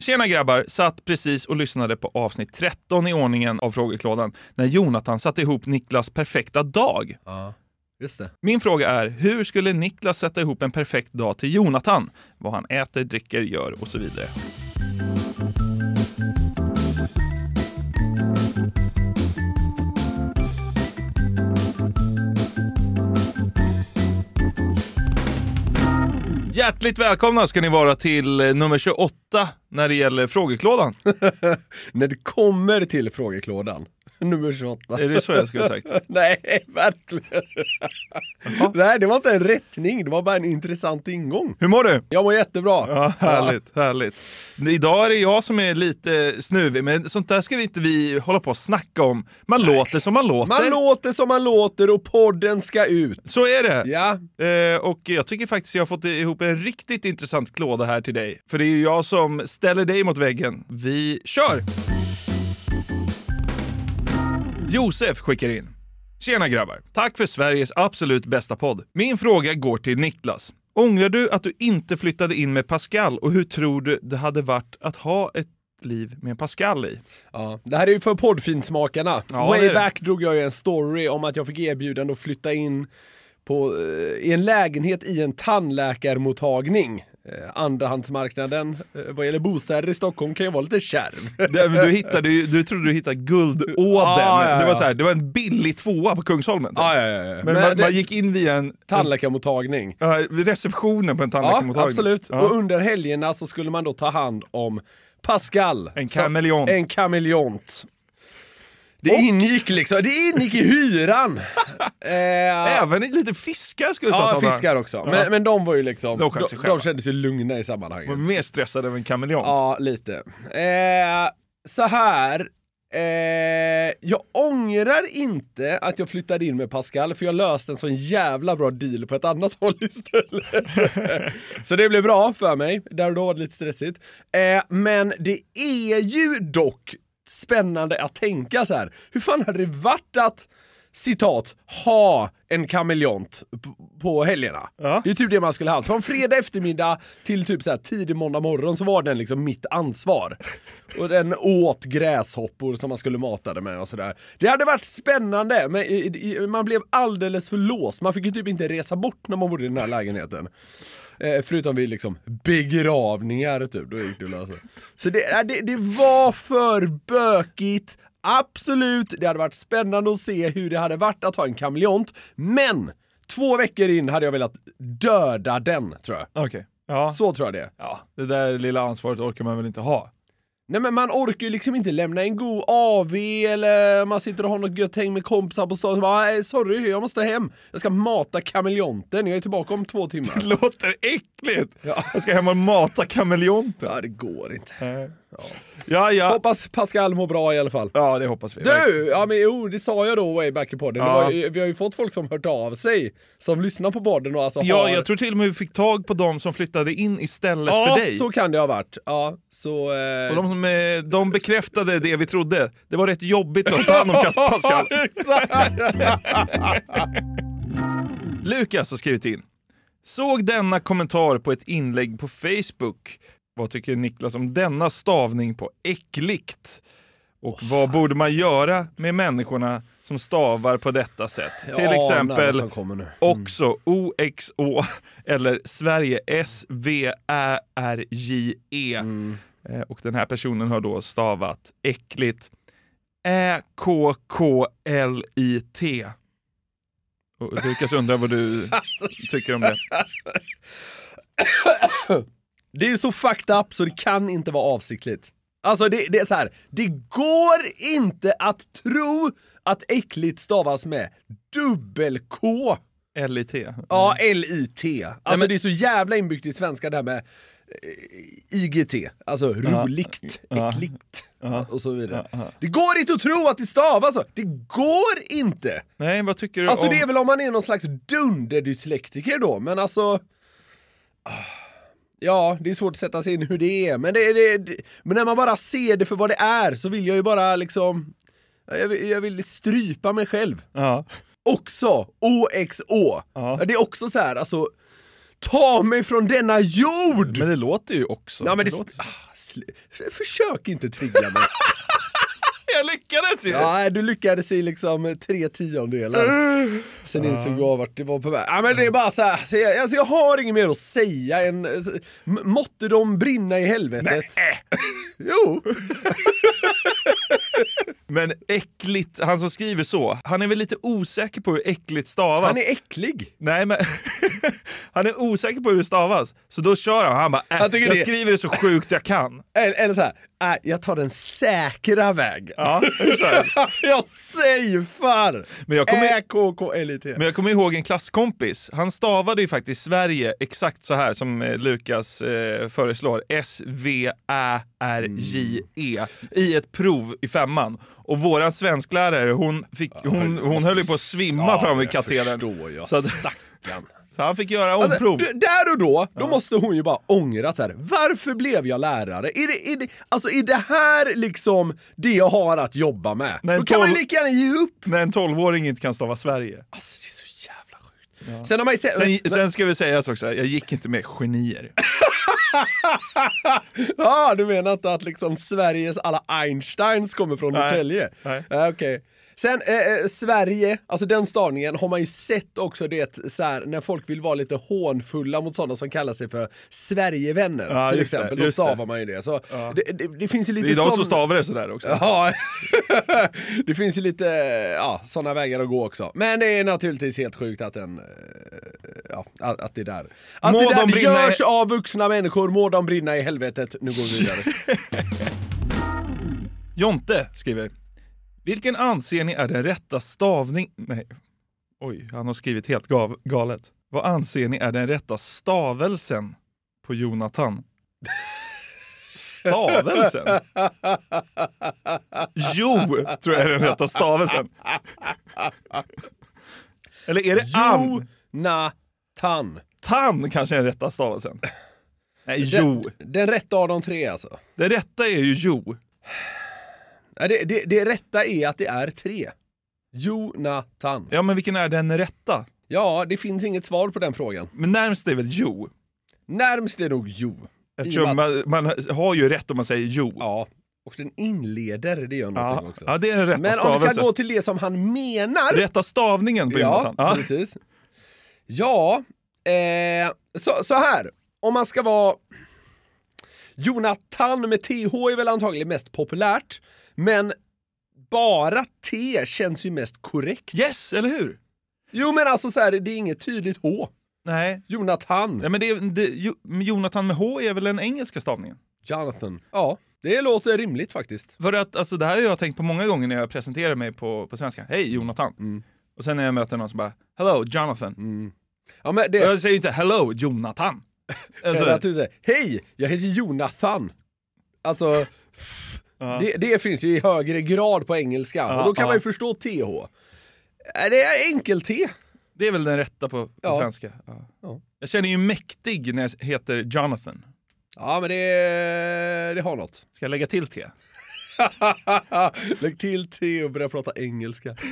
Tjena grabbar! Satt precis och lyssnade på avsnitt 13 i ordningen av Frågeklådan när Jonathan satte ihop Niklas perfekta dag. Ja, just det. Min fråga är, hur skulle Niklas sätta ihop en perfekt dag till Jonathan? Vad han äter, dricker, gör och så vidare. Hjärtligt välkomna ska ni vara till eh, nummer 28 när det gäller frågeklådan. När det kommer till frågeklådan, nummer 28. Är det så jag skulle ha sagt? Nej, verkligen. Nej, det var inte en rättning, det var bara en intressant ingång. Hur mår du? Jag mår jättebra. Ja, härligt, härligt. Idag är det jag som är lite snuvig, men sånt där ska vi inte vi hålla på och snacka om. Man låter som man låter. Man låter som man låter och podden ska ut. Så är det. Ja. Eh, och jag tycker faktiskt jag har fått ihop en riktigt intressant klåda här till dig. För det är ju jag som ställer dig mot väggen. Vi kör! Josef skickar in. Tjena grabbar! Tack för Sveriges absolut bästa podd. Min fråga går till Niklas. Ångrar du att du inte flyttade in med Pascal och hur tror du det hade varit att ha ett liv med Pascal i? Ja, det här är ju för poddfinsmakarna. Ja, Way back drog jag ju en story om att jag fick erbjudande att flytta in på, eh, i en lägenhet i en tandläkarmottagning. Eh, andrahandsmarknaden eh, vad gäller bostäder i Stockholm kan ju vara lite kärv. Du, hittade, du trodde du hittade guldådern. Ja, ja, ja. Det, var så här, det var en billig tvåa på Kungsholmen. Ja, ja, ja. Men, Men man, det- man gick in via en, en Tandläkarmottagning. ja, receptionen på en Ja, tandläkarmottagning. absolut. Ja. Och under helgerna så skulle man då ta hand om Pascal. En kameleont. En kameleont. Det ingick liksom, det ingick i hyran. eh, Även lite fiskar skulle ta ja, sådana. fiskar också. Ja. Men, men de var ju liksom, De de, de kändes ju lugna i De sammanhanget. var mer stressade än en kameleont. Ja, lite. Eh, så här. Eh, jag ångrar inte att jag flyttade in med Pascal för jag löste en sån jävla bra deal på ett annat håll istället. så det blev bra för mig. Där och då var det lite stressigt. Eh, men det är ju dock spännande att tänka så här. Hur fan hade det varit att citat, ha en kameleont på helgerna. Ja. Det är typ det man skulle ha haft. Från fredag eftermiddag till typ så här tidig måndag morgon så var den liksom mitt ansvar. Och den åt gräshoppor som man skulle mata det med och sådär. Det hade varit spännande, men man blev alldeles för låst. Man fick ju typ inte resa bort när man bodde i den här lägenheten. Eh, förutom vid liksom begravningar typ, då gick det att lösa. Så det, det, det var för bökigt, absolut, det hade varit spännande att se hur det hade varit att ha en kameleont, men två veckor in hade jag velat döda den, tror jag. Okej. Ja. Så tror jag det ja, det där lilla ansvaret orkar man väl inte ha. Nej men man orkar ju liksom inte lämna en god AV eller man sitter och har något gött häng med kompisar på stan och bara "Nej, sorry, jag måste hem. Jag ska mata kameleonten, jag är tillbaka om två timmar. Det låter äckligt! Ja. Jag ska hem och mata kameleonten. Ja, det går inte. Ja, ja. Hoppas Pascal mår bra i alla fall. Ja, det hoppas vi. Du! Ja men jo, det sa jag då way back i podden. Ja. var, vi har ju fått folk som hört av sig, som lyssnar på podden och alltså Ja, har... jag tror till och med vi fick tag på de som flyttade in istället ja, för dig. så kan det ha varit. Ja, så... Eh... Och de, som, eh, de bekräftade det vi trodde. Det var rätt jobbigt att ta hand om Pascal. Lukas har skrivit in. Såg denna kommentar på ett inlägg på Facebook. Vad tycker Niklas om denna stavning på äckligt? Och vad borde man göra med människorna som stavar på detta sätt? Till Ja, nära exempel nu. också OXO eller Sverige S-V-Ä-R-J-E. Eh, Och den här personen har då stavat äckligt Ä-K-K-L-I-T. Lukas undrar vad du tycker om det. Det är så fucked up så det kan inte vara avsiktligt. Alltså det, det är så här. det går inte att tro att äckligt stavas med dubbel-K. LIT. Ja, L-I-T. Alltså men- det är så jävla inbyggt i svenska det här med eh, IGT, alltså roligt, Ja. äckligt och så vidare. Det går inte att tro att det stavas så. Det går inte! Nej, vad tycker du Alltså om... det är väl om man är någon slags dunderdyslektiker då, men alltså... Ja, det är svårt att sätta sig in hur det är, men, det, det, det, men när man bara ser det för vad det är så vill jag ju bara liksom... Jag vill, jag vill strypa mig själv. Ja. Också OXO. Ja. Det är också så här, alltså... Ta mig från denna jord! Men det låter ju också. ja, men det, låter... ah, sl- försök inte trigga mig. Jag lyckades ju! Ja, du lyckades i liksom tre tiondelar. Sen insåg jag vart det var på väg. Ja, men det är bara så här, så jag, alltså jag har inget mer att säga än m- måtte de brinna i helvetet. Jo, Men äckligt, han som skriver så, han är väl lite osäker på hur äckligt stavas? han är äcklig. Nej men, han är osäker på hur det stavas. Så då kör han, han bara äh, Jag jag, det- skriver det så sjukt jag kan. Eller, eller så här, äh, jag tar den säkra vägen. Ja, exakt. jag safear! Men jag kommer-. Men jag kommer ihåg en klasskompis, han stavade ju faktiskt Sverige exakt så här som eh, Lukas eh, föreslår. S-V-Ä-R-J-E i ett prov i femman. Och våran svensklärare, hon, fick, hon, hon höll ju på att svimma Ja, fram vid jag katedern. förstår, jag Så att- stackarn. Så han fick göra Alltså, omprov. d- där och då, då måste hon ju bara ångra så här. varför blev jag lärare? Är det, är det, alltså är det här liksom det jag har att jobba med? Nej, då kan man lika gärna ge upp! När en tolvåring inte kan stava Sverige. Alltså det är så jävla sjukt. Sen har man. Sen, sen ska vi säga också, jag gick inte med genier. Ja, du menar inte att liksom Sveriges alla Einsteins kommer från Nej. Norrtälje? Nej. Ja, Okej. Sen eh, eh, Sverige, alltså den stavningen har man ju sett också det så här, när folk vill vara lite hånfulla mot sådana som kallar sig för Sverigevänner Ja, till just det, exempel. Då just det. stavar man ju det. Så det, det, det finns ju lite Det är de sån- som stavar det sådär också. Ja, det finns ju lite ja, sådana vägar att gå också. Men det är naturligtvis helt sjukt att den, eh, ja, att, det där, att Må det där de brinna görs av vuxna människor, må de brinna i helvetet. Nu går vi vidare. Jonte skriver, vilken anser ni är den rätta stavning... Nej, oj, han har skrivit helt gav, galet. Vad anser ni är den rätta stavelsen på Jonathan? Stavelsen? Jo, tror jag är den rätta stavelsen. Eller är det an? Jonathan. Tan kanske är den rätta stavelsen. Nej, jo. Den, den rätta av de tre alltså. Det rätta är ju jo. Ja, Det, det, det rätta är att det är tre. Jonathan. Ja, men vilken är den rätta? Ja, det finns inget svar på den frågan. Men närmst är väl jo? Närmst är nog jo. Eftersom man, man har ju rätt om man säger jo. Ja, och den inleder, det gör någonting Ja, också. ja, det är den rätta Men om vi ska gå till det som han menar. Rätta stavningen på ja, Jonathan. Ja. precis. Ja, eh, så, så här. Om man ska vara... Jonathan med TH är väl antagligen mest populärt, men bara T känns ju mest korrekt. Yes, eller hur? Jo men alltså så här, det är inget tydligt H. Nej. Jonathan. Ja, men det, det, Jo- Jonathan med H är väl den engelska stavningen? Jonathan. Ja, det låter rimligt faktiskt. För att alltså, det här har jag tänkt på många gånger när jag presenterar mig på, på svenska. Hej Jonathan! Mm. Och sen när jag möter någon som bara Hello Jonathan. Ja, men Och det, jag säger inte Hello Jonathan. eller att Alltså, du säger Hej, jag heter Jonathan. Alltså, det, det finns ju i högre grad på engelska. Ja, och då kan man ju förstå TH. Äh, Det är enkel-T. det är väl den rätta på, på svenska. Ja. Ja. Jag känner ju mäktig när jag heter Jonathan. Ja, men det, det har något. Ska jag lägga till T? Lägg till T och börja prata engelska.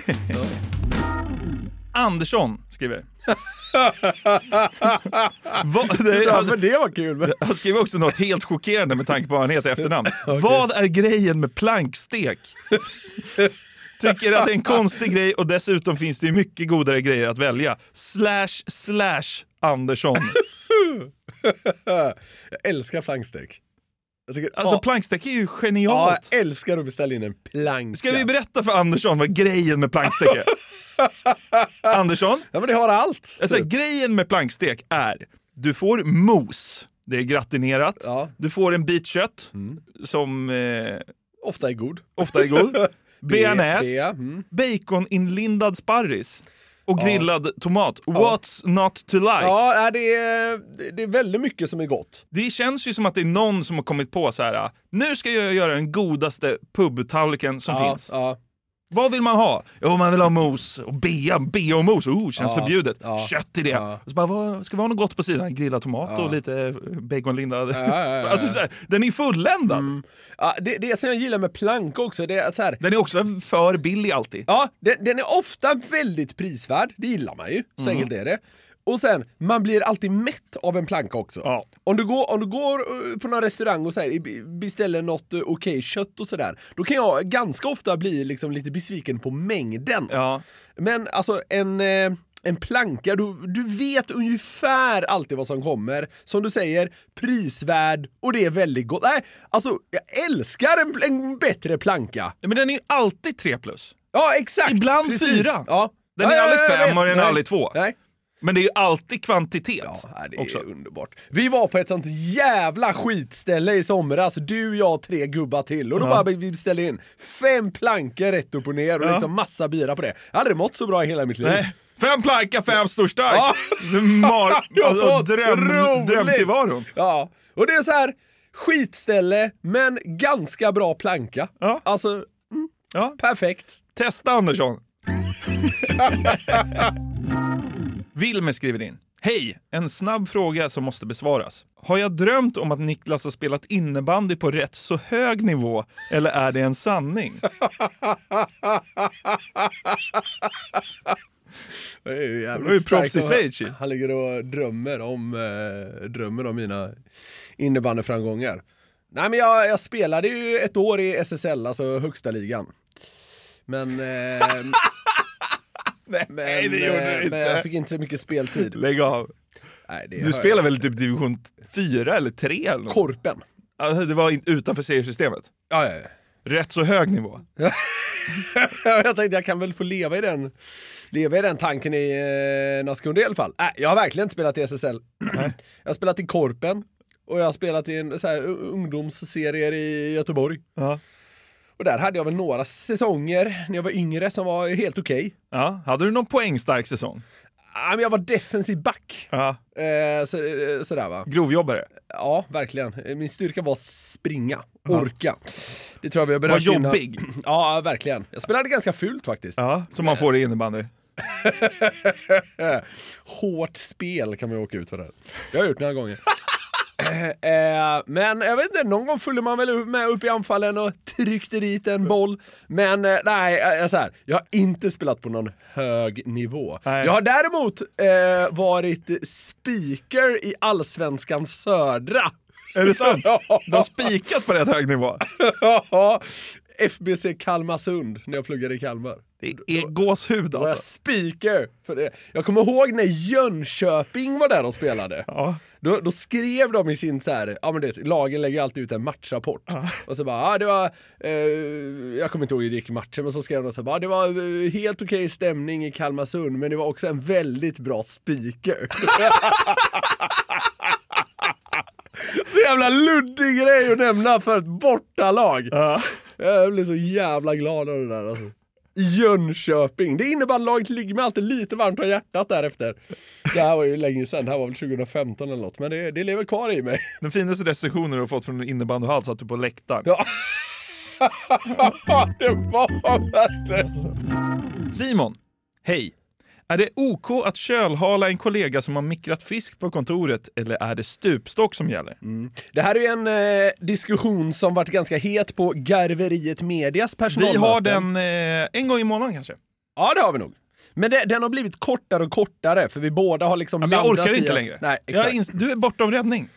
Andersson skriver. Vad, det, Ja, men det var kul. Men... han skriver också något helt chockerande med tanke på vad han heter i efternamn. Vad är grejen med plankstek? Tycker att det är en konstig grej och dessutom finns det ju mycket godare grejer att välja. Slash slash Andersson. Jag älskar flankstek. Tycker, Alltså ja, plankstek är ju ja, genialt. jag älskar att beställa in en planka. Ska vi berätta för Andersson vad grejen med plankstek är? Andersson, Ja men det har allt. alltså, grejen med plankstek är du får mos, det är gratinerat, Ja. Mm. du får en bit kött som eh, Ofta är god. ofta är god, bearnaise, Bea, mm. baconinlindad sparris och grillad tomat. What's not to like? Ja, nej, det är, det är väldigt mycket som är gott. Det känns ju som att det är någon som har kommit på så här. nu ska jag göra den godaste pubtallriken som finns. Vad vill man ha? Jo, man vill ha mos och bea, bea och mos. Oh, känns Ja, förbjudet. ja, Kött i det. ja. Och så bara, vad, ska vi ha något gott på sidan? Grillad tomat Ja. och lite baconlindad. Ja, alltså, här, den är fulländad. Ja, det, det som jag gillar med planka också, det är så här, Den är också för billig alltid. Ja, den, den är ofta väldigt prisvärd, det gillar man ju. Så Mm. enkelt är det. Och sen, man blir alltid mätt av en planka också. Ja. Om, du går, om du går eh, på någon restaurang och så här, beställer något eh, okej kött och sådär, då kan jag ganska ofta bli liksom lite besviken på mängden. Ja. Men alltså en, eh, en planka, du, du vet ungefär alltid vad som kommer. Som du säger, prisvärd och det är väldigt gott. Nej, alltså jag älskar en, en bättre planka. Men den är ju alltid 3 plus. Ja, exakt! Ibland Precis. fyra. Ja. Den är Ja, ja, aldrig ja, fem och den är aldrig två. Nej. Men det är ju alltid kvantitet Ja, det är också. underbart. Vi var på ett sånt jävla skitställe i somras, du, jag, tre gubbar till. Och då Ja. bara vi beställde in fem plankor rätt upp och ner och Ja. liksom massa bira på det. Jag hade aldrig mått så bra i hela mitt liv. Nej. Fem planka, fem stor stark. Ja. Mar- alltså, dröm, drömtillvaron. Ja, och det är så här skitställe, men ganska bra planka. Ja. Alltså, mm, Ja. perfekt. Testa Andersson. Wilmer skriver in. Hej! En snabb fråga som måste besvaras. Har jag drömt om att Niklas har spelat innebandy på rätt så hög nivå eller är det en sanning? Det är ju jävligt proffs starkt i Schweiz ju. Han ligger och drömmer om, eh, drömmer om mina innebandyframgångar. Nej men jag, jag spelade ju ett år i SSL, alltså högsta ligan. Men... Eh, Nej, men, det gjorde eh, du Men inte. jag fick inte så mycket speltid. Lägg av. Nej, Du spelar väl typ division 4 eller 3 eller något? Korpen. Alltså, det var inte utanför seriesystemet. Ja, ja, ja. Rätt så hög nivå. jag tänkte jag kan väl få leva i den, leva i den tanken i eh, några sekunder i alla fall. Nej, jag har verkligen inte spelat i SSL. jag har spelat i Korpen och jag har spelat i en så här, ungdomsserier i Göteborg. Ja. Och där hade jag väl några säsonger när jag var yngre som var helt okej. Ja. Hade du någon poängstark säsong? Ah, men jag var defensiv back. Ja. Eh, så, eh, sådär va. Grovjobbare? Ja, verkligen. Min styrka var att springa, orka. Det tror jag vi har berört Var innan. jobbig. Ja, verkligen. Jag spelade ganska fult faktiskt. Ja, som man får i innebandy. Hårt spel kan man ju åka ut för det. Det har jag gjort några gånger. Eh, men jag vet inte, någon gång följde man väl upp- med upp i anfallen och tryckte dit en boll. Men eh, nej, eh, så här, jag har inte spelat på någon hög nivå. Nej. Jag har däremot eh, varit speaker i Allsvenskan Södra. Är det sant? Du har spikat på rätt hög nivå. FBC Kalmarsund, när jag pluggade i Kalmar. Det är gåshud var jag alltså. speaker för det. Jag kommer ihåg när Jönköping var där och spelade. Ja. Då, då skrev de i sin så här, ja men det, lagen lägger alltid ut en matchrapport. Och så bara, ja det var, eh, jag kommer inte ihåg hur det gick i matchen, men så skrev de så här, det var eh, helt okej stämning i Kalmarsund, men det var också en väldigt bra speaker. så jävla luddig grej att nämna för ett bortalag. Ja. Jag blev så jävla glad av det där alltså. Jönköping. Det innebär att laget ligger mig alltid lite varmt om hjärtat därefter. Det här var ju länge sedan, det här var väl 2015 eller något, men det, det lever kvar i mig. Den finaste recensionen du har fått från en innebandyhall satt du på läktaren. Ja. det var verkligen så. Simon, hej! Är det OK att kölhala en kollega som har mikrat fisk på kontoret eller är det stupstock som gäller? Det här är ju en eh, diskussion som varit ganska het på Garveriet Medias Vi personalmöten. har den eh, en gång i månaden kanske. Ja, det har vi nog. Men det, den har blivit kortare och kortare, för vi båda har liksom Ja, men jag orkar inte längre. Nej, exakt. du är bortom räddning.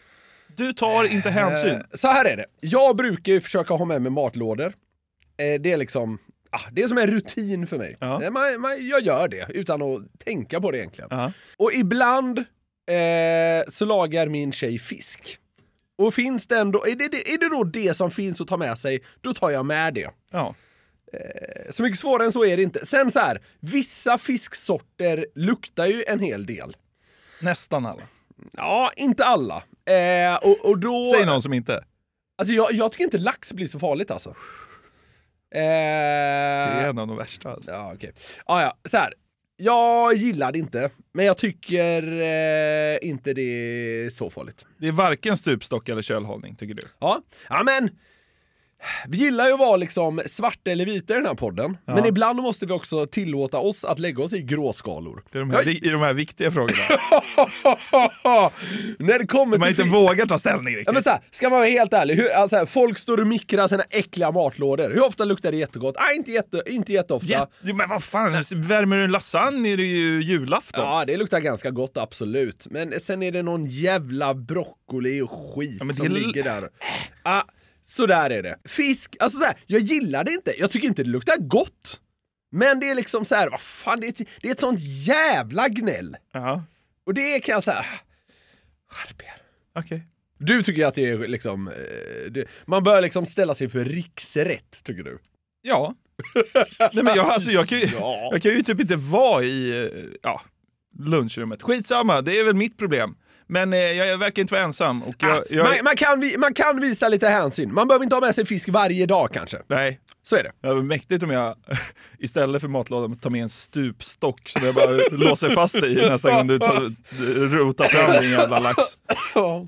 Du tar inte hänsyn. Eh, så här är det. Jag brukar ju försöka ha med mig matlådor. Eh, det är liksom, ah, det är som en rutin för mig. Ja. Eh, Man, man, jag gör det utan att tänka på det egentligen. Ja. Och ibland eh, så lagar min tjej fisk. Och finns det ändå, är det, är det då det som finns att ta med sig, då tar jag med det. Ja. Så mycket svårare än så är det inte. Sen så här, vissa fisksorter luktar ju en hel del. Nästan alla. Ja, inte alla. Eh, och, och då... Säg någon som inte. Alltså jag, jag tycker inte lax blir så farligt alltså. Eh, Det är en av de värsta. Alltså. Ja, okej. Ah, ja, så här. Jag gillar det inte, men jag tycker eh, inte det är så farligt. Det är varken stupstock eller kölhållning, tycker du? Ja, ja men vi gillar ju att vara liksom svarta eller vita i den här podden, men ibland måste vi också tillåta oss att lägga oss i gråskalor. I de här, I de här viktiga frågorna. När det kommer Man till inte vågar ta ställning riktigt. Ja, men så här, ska man vara helt ärlig, hur, alltså, folk står och mikrar sina äckliga matlådor. Hur ofta luktar det jättegott? Ah, inte, jätte, inte jätteofta. Jätte, men vad fan, värmer du en lasagne är det ju julafton. Ja, det luktar ganska gott, absolut. Men sen är det någon jävla broccoli och skit Ja, som ligger där. Ah, så där är det. Fisk, alltså så här, jag gillar det inte. Jag tycker inte det luktar gott. Men det är liksom så här, vad fan, det är, ett- det är ett sånt jävla gnäll. Ja, Och det kan jag säga, skärp er. okej. Du tycker att det är liksom, eh, det, man bör liksom ställa sig för riksrätt, tycker du? Ja. Nej, men jag, alltså, jag, kan ju, Ja. jag kan ju typ inte vara i eh, ja, lunchrummet. Skitsamma, det är väl mitt problem. Men eh, jag verkar inte vara ensam. Och jag, jag, Man, man, kan, man kan visa lite hänsyn. Man behöver inte ha med sig fisk varje dag kanske. Nej, Så är det. det var mäktigt om jag istället för matlådan tar med en stupstock som jag bara låser fast dig i nästa gång du tar, rotar fram din jävla lax. Ja.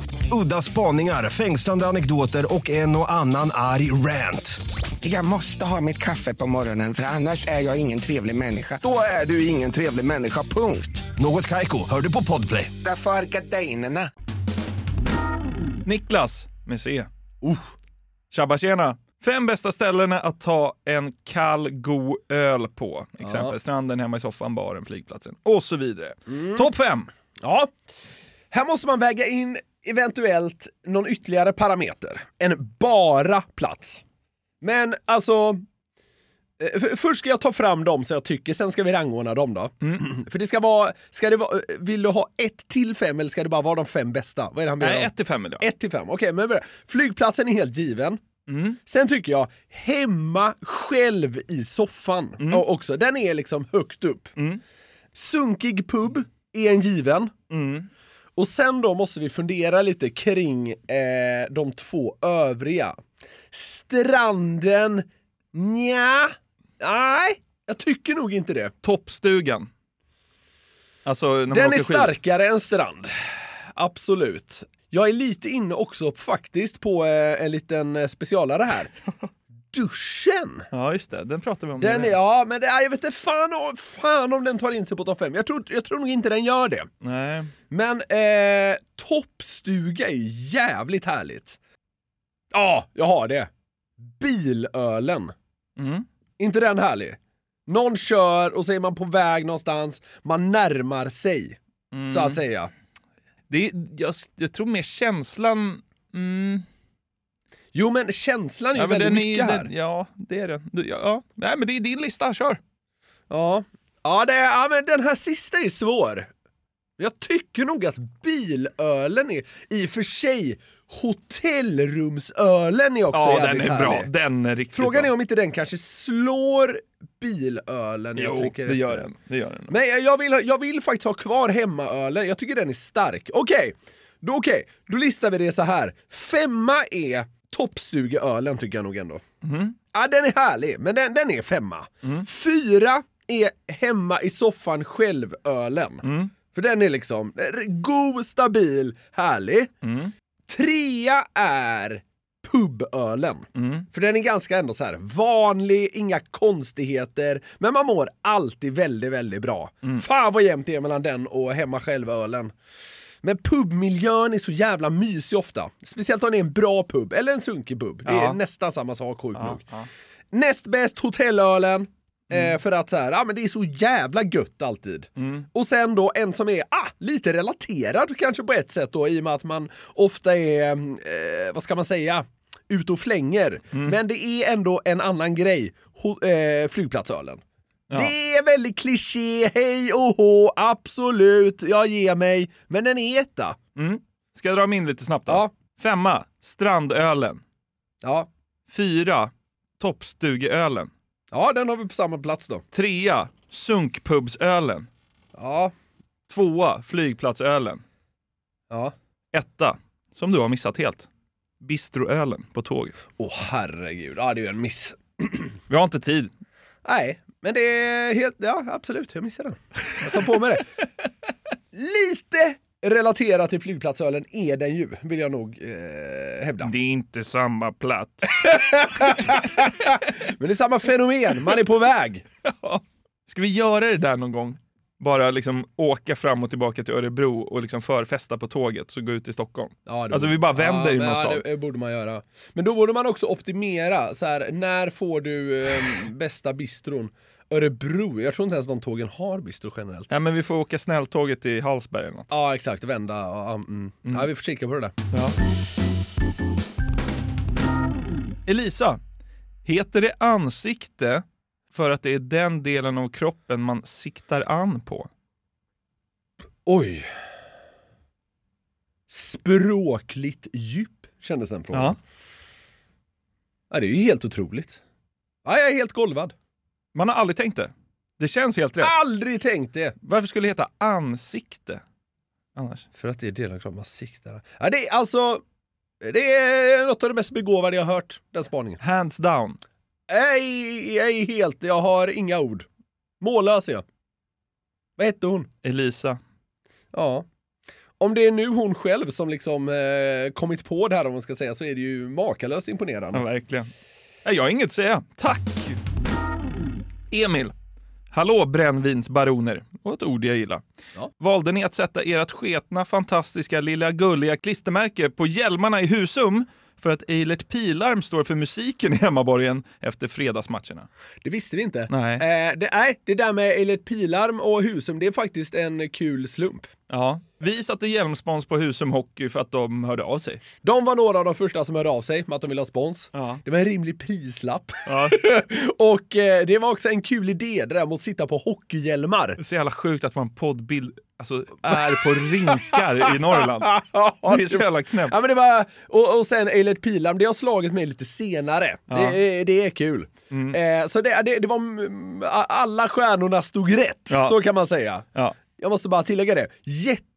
Udda spaningar, fängslande anekdoter och en och annan arg rant. Jag måste ha mitt kaffe på morgonen för annars är jag ingen trevlig människa. Då är du ingen trevlig människa, punkt. Något Kaiko, hör du på Podplay. Därför är gardinerna. Niklas med C. Uh. Tjabba tjena! Fem bästa ställena att ta en kall, god öl på. Exempel stranden, hemma i soffan, baren, flygplatsen och så vidare. Topp fem! Ja. Här måste man väga in eventuellt någon ytterligare parameter än bara plats. Men alltså, eh, först ska jag ta fram dem så jag tycker, sen ska vi rangordna dem då. För det ska vara, ska det vara, vill du ha ett till fem eller ska det bara vara de fem bästa? Vad är det han? Nej, ett till fem jag. Ett till fem, okej men börja. Flygplatsen är helt given. Sen tycker jag, hemma själv i soffan ja, också, den är liksom högt upp. Sunkig pub är en given. Och sen då måste vi fundera lite kring eh, de två övriga. Stranden, nja, nej, jag tycker nog inte det. Toppstugan. Alltså, Den är starkare än strand. Absolut. Jag är lite inne också faktiskt på eh, en liten eh, specialare här. Duschen! Ja, just det. Den pratar vi om. Den är, ja, men det, jag vet inte fan, om- fan om den tar in sig på topp 5. Jag tror, jag tror nog inte den gör det. Nej. Men eh, toppstuga är ju jävligt härligt. Ja, jag har det. Bilölen. Mm. inte den härlig? Någon kör och så är man på väg någonstans, man närmar sig, så att säga. Det jag, jag tror mer känslan... Mm, Jo men känslan är ju ja, väldigt den är, mycket här. den, ja, det är den. Du, Ja, ja. Nej, men det är din lista, kör! Ja, ja, det är, ja men den här sista är svår. Jag tycker nog att bilölen är, i och för sig, hotellrumsölen är också Ja, den är bra. härlig. Den är riktigt Frågan bra. är om inte den kanske slår bilölen. jag Jo, tänker det gör efter. den. Det gör den. Men jag- jag vill, jag vill faktiskt ha kvar hemmaölen, jag tycker den är stark. Okej, då, okej, då listar vi det så här. Femma är toppstugeölen tycker jag nog ändå. Ja, den är härlig, men den, den är femma. Fyra är hemma i soffan själv-ölen. För den är liksom god, stabil, härlig. Trea är pubölen. För den är ganska ändå så här vanlig, inga konstigheter, men man mår alltid väldigt, väldigt bra. Fan vad jämnt det är mellan den och hemma själv-ölen. Men pubmiljön är så jävla mysig ofta. Speciellt om det är en bra pub, eller en sunkig pub. Det är Ja. nästan samma sak, sjukt nog. Näst bäst hotellölen. Eh, för att så här, ah, men det är så jävla gött alltid. Och sen då en som är ah, lite relaterad kanske på ett sätt då i och med att man ofta är, eh, vad ska man säga, ute och flänger. Men det är ändå en annan grej. Ho- eh, flygplatsölen. Det är väldigt kliché, hej och hå, absolut, jag ger mig. Men den är etta. Ska jag dra min lite snabbt då? Ja. Femma, Strandölen. Ja. Fyra, Toppstugeölen. ja, den har vi på samma plats då. Trea, Sunkpubsölen. Ja, Tvåa, Flygplatsölen. ja. Etta, som du har missat helt, Bistroölen på tåg. Åh herregud, ja det är ju en miss. Vi har inte tid. Nej, men det är helt, ja absolut, jag missade den. Jag tar på mig det. Lite relaterat till flygplatsölen är den ju, vill jag nog eh, hävda. Det är inte samma plats. Men det är samma fenomen, man är på väg. Ska vi göra det där någon gång? Bara liksom åka fram och tillbaka till Örebro och liksom förfesta på tåget så gå ut till Stockholm. Ja, Alltså vi bara vänder ja, i men någon ja, det, borde man göra. Men då borde man också optimera, så här, när får du eh, bästa bistron? Örebro, jag tror inte ens de tågen har bistro generellt. Ja, men vi får åka snälltåget till Hallsberg eller något. Ja exakt, vända. Ja, mm. ja, vi får kika på det där. Elisa, heter det ansikte för att det är den delen av kroppen man siktar an på? Oj. Språkligt djup kändes den frågan. Ja. Ja, det är ju helt otroligt. Ja, jag är helt golvad. Man har aldrig tänkt det. Det känns helt rätt. Aldrig tänkt det! Varför skulle det heta ansikte? Annars. För att det är delen av kroppen man siktar. Ja, det är alltså... Det är något av det mest begåvade jag har hört, den spaningen. Hands down. Nej, är helt... Jag har inga ord. Mållös är jag. Vad hette hon? Elisa. Ja. Om det är nu hon själv som liksom eh, kommit på det här om man ska säga så är det ju makalöst imponerande. Ja, verkligen. Nej, Jag har inget att säga. Tack! Emil. Hallå brännvinsbaroner. Och ett ord jag gillar. Ja. Valde ni att sätta ert sketna, fantastiska, lilla gulliga klistermärke på hjälmarna i Husum för att Eilert Pilarm står för musiken i hemmaborgen efter fredagsmatcherna? Det visste vi inte. Nej. Eh, det, nej, det där med Eilert Pilarm och Husum, det är faktiskt en kul slump. Ja. Vi satte hjälmspons på Husum Hockey för att de hörde av sig. De var några av de första som hörde av sig med att de ville ha spons. Ja. Det var en rimlig prislapp. Ja. och eh, det var också en kul idé, det där med att sitta på hockeyhjälmar. Det är så jävla sjukt att vår poddbild alltså, är på rinkar i Norrland. Det är så jävla knäppt. Ja, men det var, och, och sen Eilert Pilarm, det har slagit mig lite senare. Ja. Mm. Det, är- det är kul. Eh, så det, det, det var, mm, alla stjärnorna stod rätt, Ja. så kan man säga. Ja. Jag måste bara tillägga det.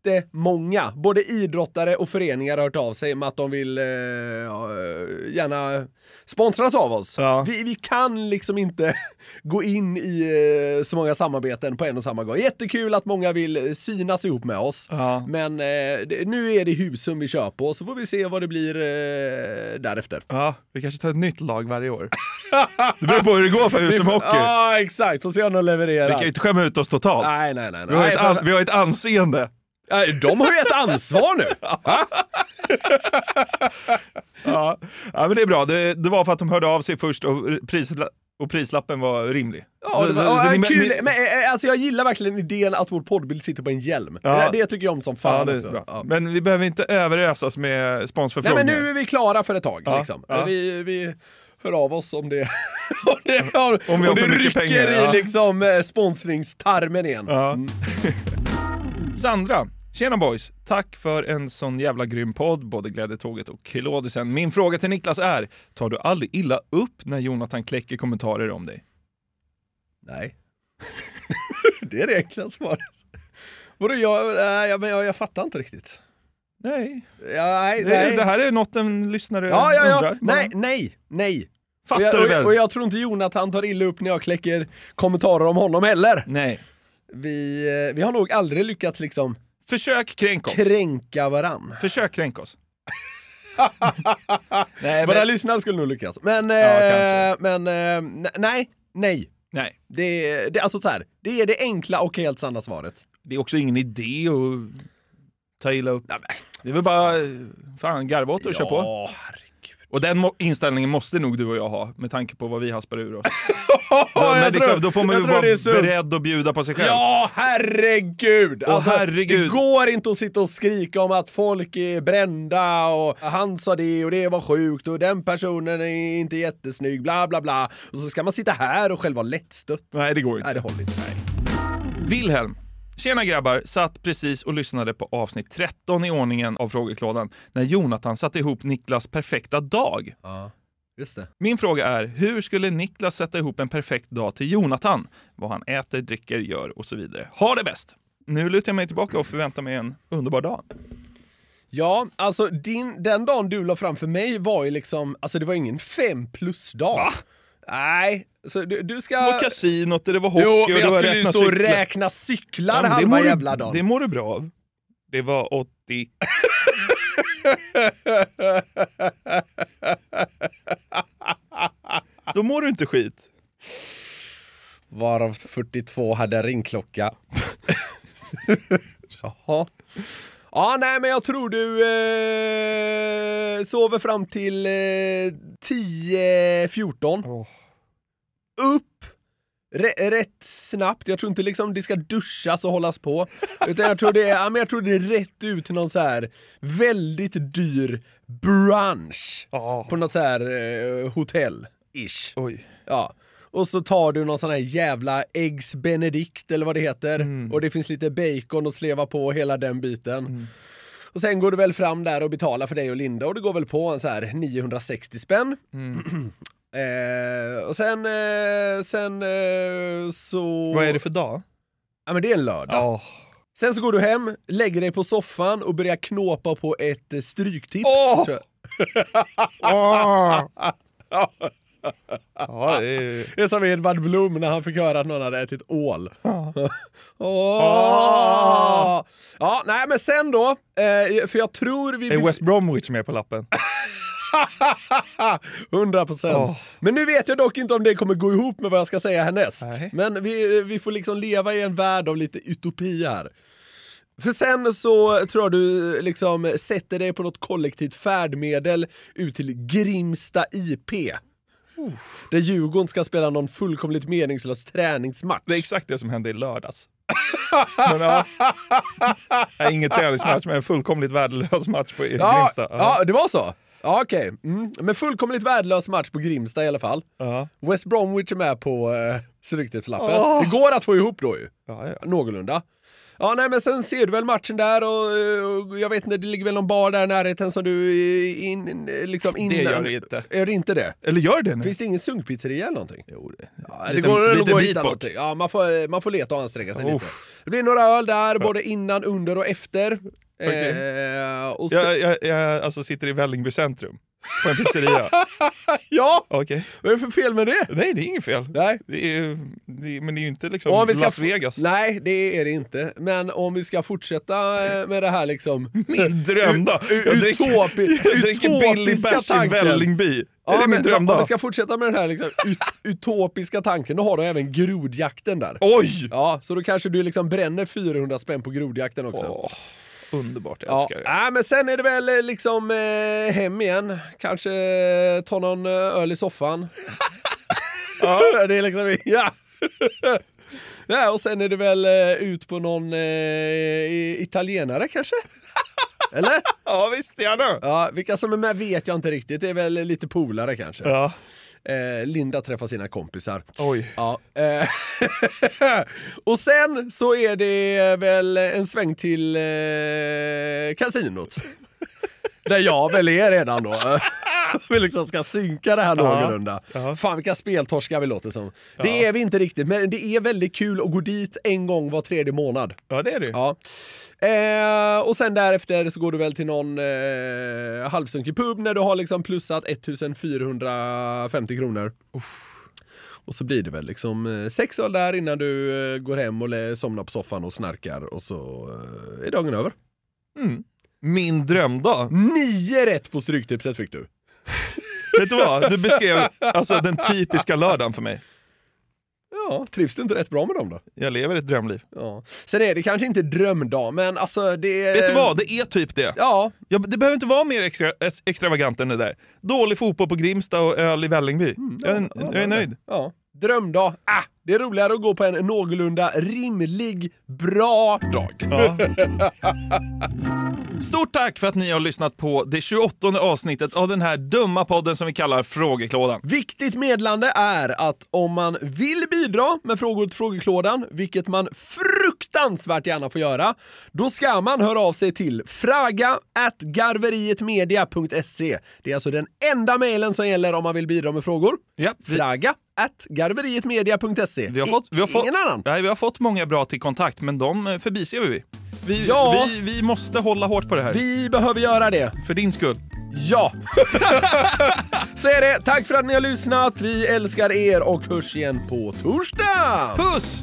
Jättemånga, både idrottare och föreningar har hört av sig med att de vill eh, eh, gärna sponsras av oss. Ja. Vi, vi kan liksom inte gå in i eh, så många samarbeten på en och samma gång. Jättekul att många vill eh, synas ihop med oss. Ja. Men eh, nu är det Husum vi kör på, så får vi se vad det blir eh, därefter. Ja, vi kanske tar ett nytt lag varje år. Det beror på hur det går för Husum Hockey. Ja, exakt. Får se om de levererar. Vi kan ju inte skämma ut oss totalt. Nej, nej, nej. Vi har, nej ett vi har ett anseende. Nej, De har ju ett ansvar nu! Ja. ja, men det är bra. Det, det var för att de hörde av sig först och, pris, Och prislappen var rimlig. Ja, Så- det var, så- ja, så ni- kul. ni- Men, alltså, jag gillar verkligen idén att vår poddbild sitter på en hjälm. Ja. Det, det tycker jag om som fan ja, det också. Ja. Men vi behöver inte överösas med Nej sponsförfrågningar. men nu är vi klara för ett tag. Liksom. Vi, vi hör av oss om det, om det, har, Om vi har det för mycket rycker pengar, i liksom, eh, sponsringstarmen igen. Ja. Sandra, tjena boys. Tack för en sån jävla grym podd, både Glädjetåget och Kilodisen. Min fråga till Niklas är, tar du aldrig illa upp när Jonathan kläcker kommentarer om dig? Nej. det är det enkla svaret. Vadå, jag, jag, jag, jag fattar inte riktigt. Nej. Ja, nej, Det, nej. det här är något en lyssnare Ja, ja, ja. undrar. Nej, nej, nej. Fattar och jag, du och, väl? och jag tror inte Jonathan tar illa upp när jag kläcker kommentarer om honom heller. Nej. Vi, eh, vi har nog aldrig lyckats liksom Försök kränka oss. kränka varann. Försök kränka oss. Nej, Våra lyssnare skulle nog lyckas. Men, Ja, eh, men eh, ne- nej, nej. Nej. Det, det, alltså så här, det är det enkla och helt sanna svaret. Det är också ingen idé att ta illa upp. Det är väl bara, fan, garva åt och kör på. Och den inställningen måste nog du och jag ha, med tanke på vad vi haspar ur oss. Men jag liksom, tror- då får man ju vara beredd att bjuda på sig själv. Ja, herregud! Alltså, herregud. Det går inte att sitta och skrika om att folk är brända och han sa det och det var sjukt och den personen är inte jättesnygg, bla bla bla. Och så ska man sitta här och själv vara lättstött. Nej, det går inte. Nej, det håller inte. Wilhelm. Tjena grabbar, satt precis och lyssnade på avsnitt 13 i ordningen av frågeklådan när Jonathan satte ihop Niklas perfekta dag. Ja, just det. Min fråga är, hur skulle Niklas sätta ihop en perfekt dag till Jonathan? Vad han äter, dricker, gör och så vidare. Ha det bäst! Nu lutar jag mig tillbaka och förväntar mig en underbar dag. Ja, alltså din, den dagen du la fram för mig var ju liksom, alltså det var ingen fem plus-dag. Nej, så du, du ska... Det var kasinot, det var hockey Jo, och men det jag var skulle ju räkna stå och cyklar. räkna cyklar Ja, halva mår du- jävla dagen. Det mår du bra av. Det var 80. Då mår du inte skit. Varav 42 hade ringklocka. Jaha. Ja, nej men jag tror du eh, sover fram till eh, 10-14. Upp Rä- rätt snabbt, jag tror inte liksom det ska duschas och hållas på. Utan jag tror det är, ja, men jag tror det är rätt ut till någon så här väldigt dyr brunch. På något så här eh, hotell-ish. Oj. Ja. Och så tar du någon sån här jävla Eggs Benedict eller vad det heter. Mm. Och det finns lite bacon och sleva på och hela den biten. Och sen går du väl fram där och betalar för dig och Linda och det går väl på en så här 960 spänn. eh, och sen, eh, sen eh, så... Vad är det för dag? Ja men det är en lördag. Sen så går du hem, lägger dig på soffan och börjar knåpa på ett stryktips. Jag. Åh! Ja, det är... Det är som Edvard Blom när han fick höra att någon hade ätit ål. Åh! Ja, nej men sen då, eh, för jag tror vi... Är West Bromwich med på lappen? 100 procent. Åh. Men nu vet jag dock inte om det kommer gå ihop med vad jag ska säga härnäst. Nej. Men vi, vi får liksom leva i en värld av lite utopi här. För sen så tror jag du liksom sätter dig på något kollektivt färdmedel ut till Grimsta IP. Där Djurgården ska spela någon fullkomligt meningslös träningsmatch. Det är exakt det som hände i lördags. Men, ja. Ingen träningsmatch, men en fullkomligt värdelös match på Ja, Grimsta. ja, det var så? Ja, okej. Mm. Men fullkomligt värdelös match på Grimsta i alla fall. Ja. West Bromwich är med på eh, Stryktipslappen. Åh. Det går att få ihop då ju. Ja, ja. Någorlunda. Ja, nej men sen ser du väl matchen där och, eh, och jag vet inte, det ligger väl någon bar där i närheten som du eh, in, liksom innan... Det gör det inte. Gör det inte det? Eller gör det nu? Finns det ingen sunkpizzeria eller någonting? Jo, det. Ja, det Lite- går nog lite att hitta någonting. Ja, man får, man får leta och anstränga sig lite. Uff. Det blir några öl där, både innan, under och efter. Okej. Eh, och sen, Jag, jag, jag alltså sitter i Vällingby centrum, på en pizzeria. ja! Okej. Vad är det för fel med det? Nej, det är inget fel. Nej. Det är, det är, men det är ju inte liksom Och om vi ska Las Vegas. Nej, det är det inte. Men om vi ska fortsätta eh, med det här liksom... Min drömdag! U- Jag dricker, utopi- jag dricker billig utopiska bärs i tanken. Vällingby. Ja, är det min men Om vi ska fortsätta med den här liksom, ut, utopiska tanken, då har du även grodjakten där. Oj! Ja, så då kanske du liksom bränner 400 spänn på grodjakten också. Åh, underbart, jag Ja, älskar det. nej, men sen är det väl eh, liksom eh, hem igen. Kanske eh, ta någon eh, öl i soffan. Ja, det är liksom, ja. ja. Och sen är det väl eh, ut på någon italienare kanske? Eller? Ja, visst gärna. Ja, vilka som är med vet jag inte riktigt. Det är väl lite polare kanske. Ja. Eh, Linda träffar sina kompisar. Oj. Ja. Eh, och sen så är det väl en sväng till eh, kasinot. Där jag väl är redan då. Vi liksom ska synka det här någorlunda. Fan vilka speltorskar vi låter som. Det är vi inte riktigt, men det är väldigt kul att gå dit en gång var tredje månad. Ja, det är det. Ja. Eh, och sen därefter så går du väl till någon eh, halvsunkig pub när du har liksom plussat 1450 kronor. Och så blir det väl liksom eh, sex öl där innan du eh, går hem och somnar på soffan och snarkar och så eh, är dagen över. Min drömdag. Nio rätt på Stryktipset fick du. Vet du vad? Du beskrev alltså den typiska lördagen för mig. Ja, trivs du inte rätt bra med dem då? Jag lever ett drömliv. Ja. Sen är det kanske inte drömdag, men alltså det är... Vet du vad? Det är typ det. Ja. Ja, det behöver inte vara mer extra, extravagant än det där. Dålig fotboll på Grimsta och öl i Vällingby. jag, är, jag är nöjd. Ja. Drömdag, ah, det är roligare att gå på en någorlunda rimlig, bra dag. Ja. Stort tack för att ni har lyssnat på det 28 avsnittet av den här dumma podden som vi kallar Frågeklådan. Viktigt medlande är att om man vill bidra med frågor till frågeklådan, vilket man fruktansvärt gärna får göra, då ska man höra av sig till fraga garverietmedia.se. Det är alltså den enda mejlen som gäller om man vill bidra med frågor. Ja, vi, Fraga garverietmedia.se. vi, har fått, vi, har fått, Ingen annan. Nej, vi har fått många bra till kontakt, men de eh, förbiser vi. Vi, Ja. vi, vi måste hålla hårt på det här. Vi behöver göra det. För din skull. Ja! Så är det. Tack för att ni har lyssnat. Vi älskar er och hörs igen på torsdag! Puss!